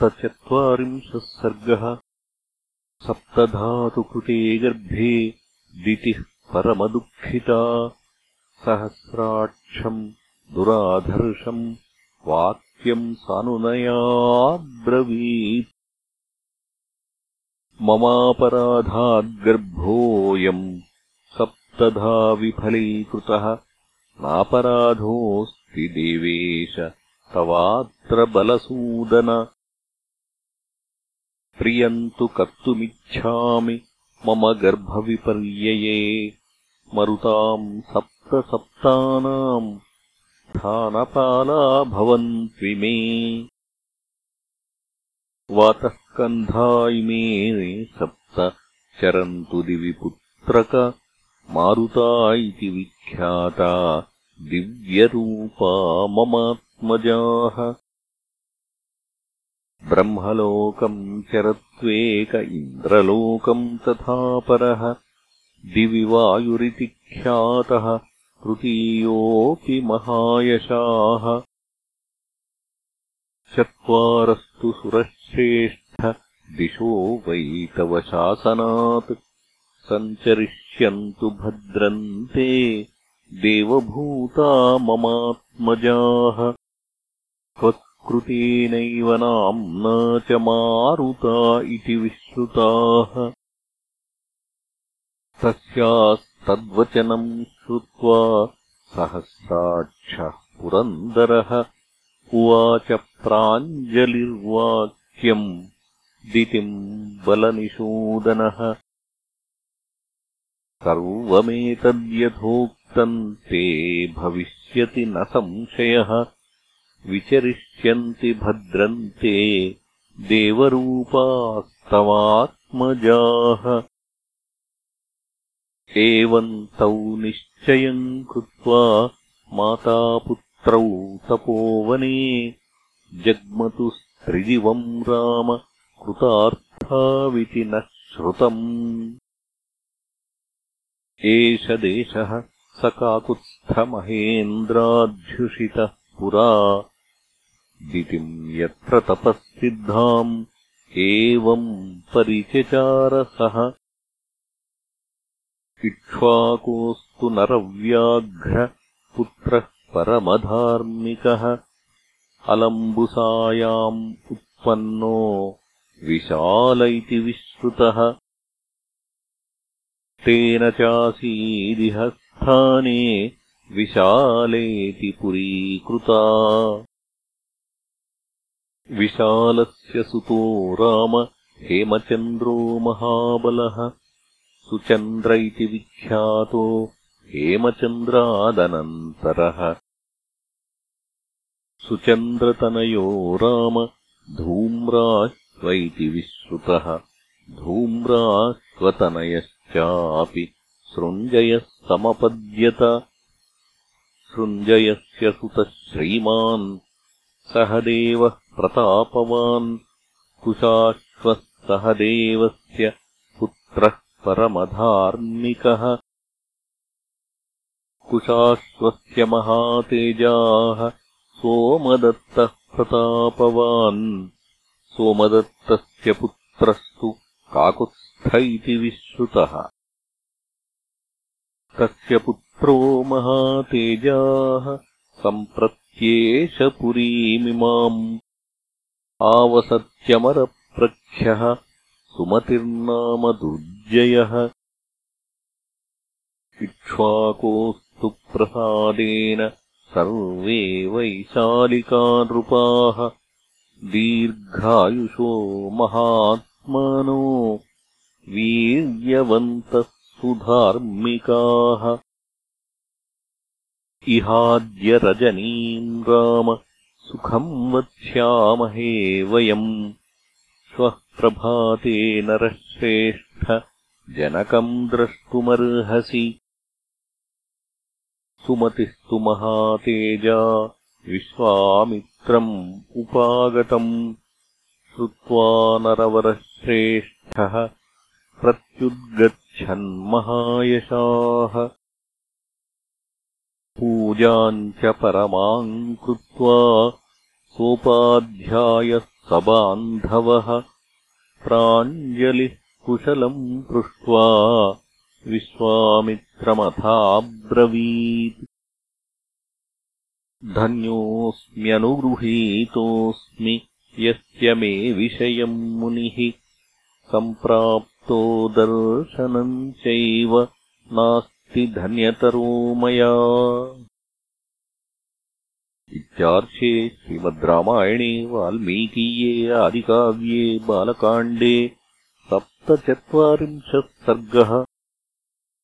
सप्तचत्वारिंशः सर्गः सप्तधातुकृते गर्भे दितिः परमदुःखिता। सहस्राक्षम् दुराधर्षम् वाक्यम् सानुनयाब्रवीत् ममापराधाद्गर्भोऽयम् सप्तधा विफलीकृतः नापराधोऽस्ति देवेश तवात्र बलसूदन प्रियम् तु कर्तुमिच्छामि मम गर्भविपर्यये मरुताम् सप्तसप्तानाम् स्थानपाला भवन्त्विमे वातः इमे सप्त चरन्तु दिवि पुत्रक मारुता इति विख्याता दिव्यरूपा ममात्मजाः ब्रह्मलोकम् चरत्वेक इन्द्रलोकम् तथा परः दिवि वायुरिति ख्यातः तृतीयोऽपि महायशाः। चत्वारस्तु सुरश्रेष्ठ दिशो वै तव शासनात् सञ्चरिष्यन्तु भद्रन्ते देवभूता ममात्मजाः त्वत्कृतेनैव नाम्ना च मारुता इति विश्रुताः। तस्यास्तद्वचनम् श्रुत्वा सहस्राक्षः पुरन्दरः उवाच प्राञ्जलिर्वाक्यम् दितिम् बलनिषूदनः। सर्वमेतद्यथोक् ते भविष्यति न संशयः विचरिष्यन्ति भद्रन्ते देवरूपास्तवात्मजाः। एवम् तौ निश्चयम् कृत्वा मातापुत्रौ तपोवने जग्मतु स्त्रिदिवम् राम कृतार्थाविति न श्रुतम्। एष देशः स काकुत्स्थमहेन्द्राध्युषितः पुरा दितिम् यत्र तपःसिद्धाम् एवम् परिचचारसः। इक्ष्वाकोऽस्तु पुत्रः परमधार्मिकः। अलम्बुसायाम् उत्पन्नो विशाल इति विश्रुतः तेन चासीदिह स्थाने विशालेति पुरीकृता विशालस्य सुतो राम हेमचन्द्रो महाबलः सुचन्द्र इति विख्यातो हेमचन्द्रादनन्तरः। सुचन्द्रतनयो राम धूम्राश्व इति विश्रुतः। धूम्राश्वतनयश्च चापि सृञ्जयः समपद्यत सृञ्जयस्य सुतः श्रीमान् सहदेवः प्रतापवान् कुशाश्वः सहदेवस्य पुत्रः परमधार्मिकः। कुशाश्वस्य महातेजाः सोमदत्तः प्रतापवान्। सोमदत्तस्य पुत्रस्तु काकुत् इति विश्रुतः। तस्य पुत्रो महातेजाः सम्प्रत्येष पुरीमिमाम् आवसत्यमरप्रख्यः सुमतिर्नाम दुर्जयः। इक्ष्वाकोऽस्तु प्रसादेन सर्वे वैशालिकानृपाः। दीर्घायुषो महात्मानो वीर्यवन्तः सुधार्मिकाः इहाद्य रजनीम् राम सुखम् वक्ष्यामहे वयम्। श्वः प्रभाते नरश्रेष्ठ जनकम् द्रष्टुमर्हसि। सुमतिस्तु महातेजा विश्वामित्रम् उपागतम्। श्रुत्वा नरवरश्रेष्ठः प्रत्युद्गच्छन्महायशाः पूजाम् च परमाम् कृत्वा सोपाध्यायः सबान्धवः प्राञ्जलिः कुशलम् पृष्ट्वा विश्वामित्रमथाब्रवीत्। धन्योऽस्म्यनुगृहीतोऽस्मि यस्य मे विषयम् मुनिः। सम्प्राप्तो दर्शनम् चैव नास्ति धन्यतरो मया इत्यार्षे श्रीमद् रामायणे वाल्मीकीये आदिकाव्ये बालकाण्डे सप्तचत्वारिंशत् सर्गः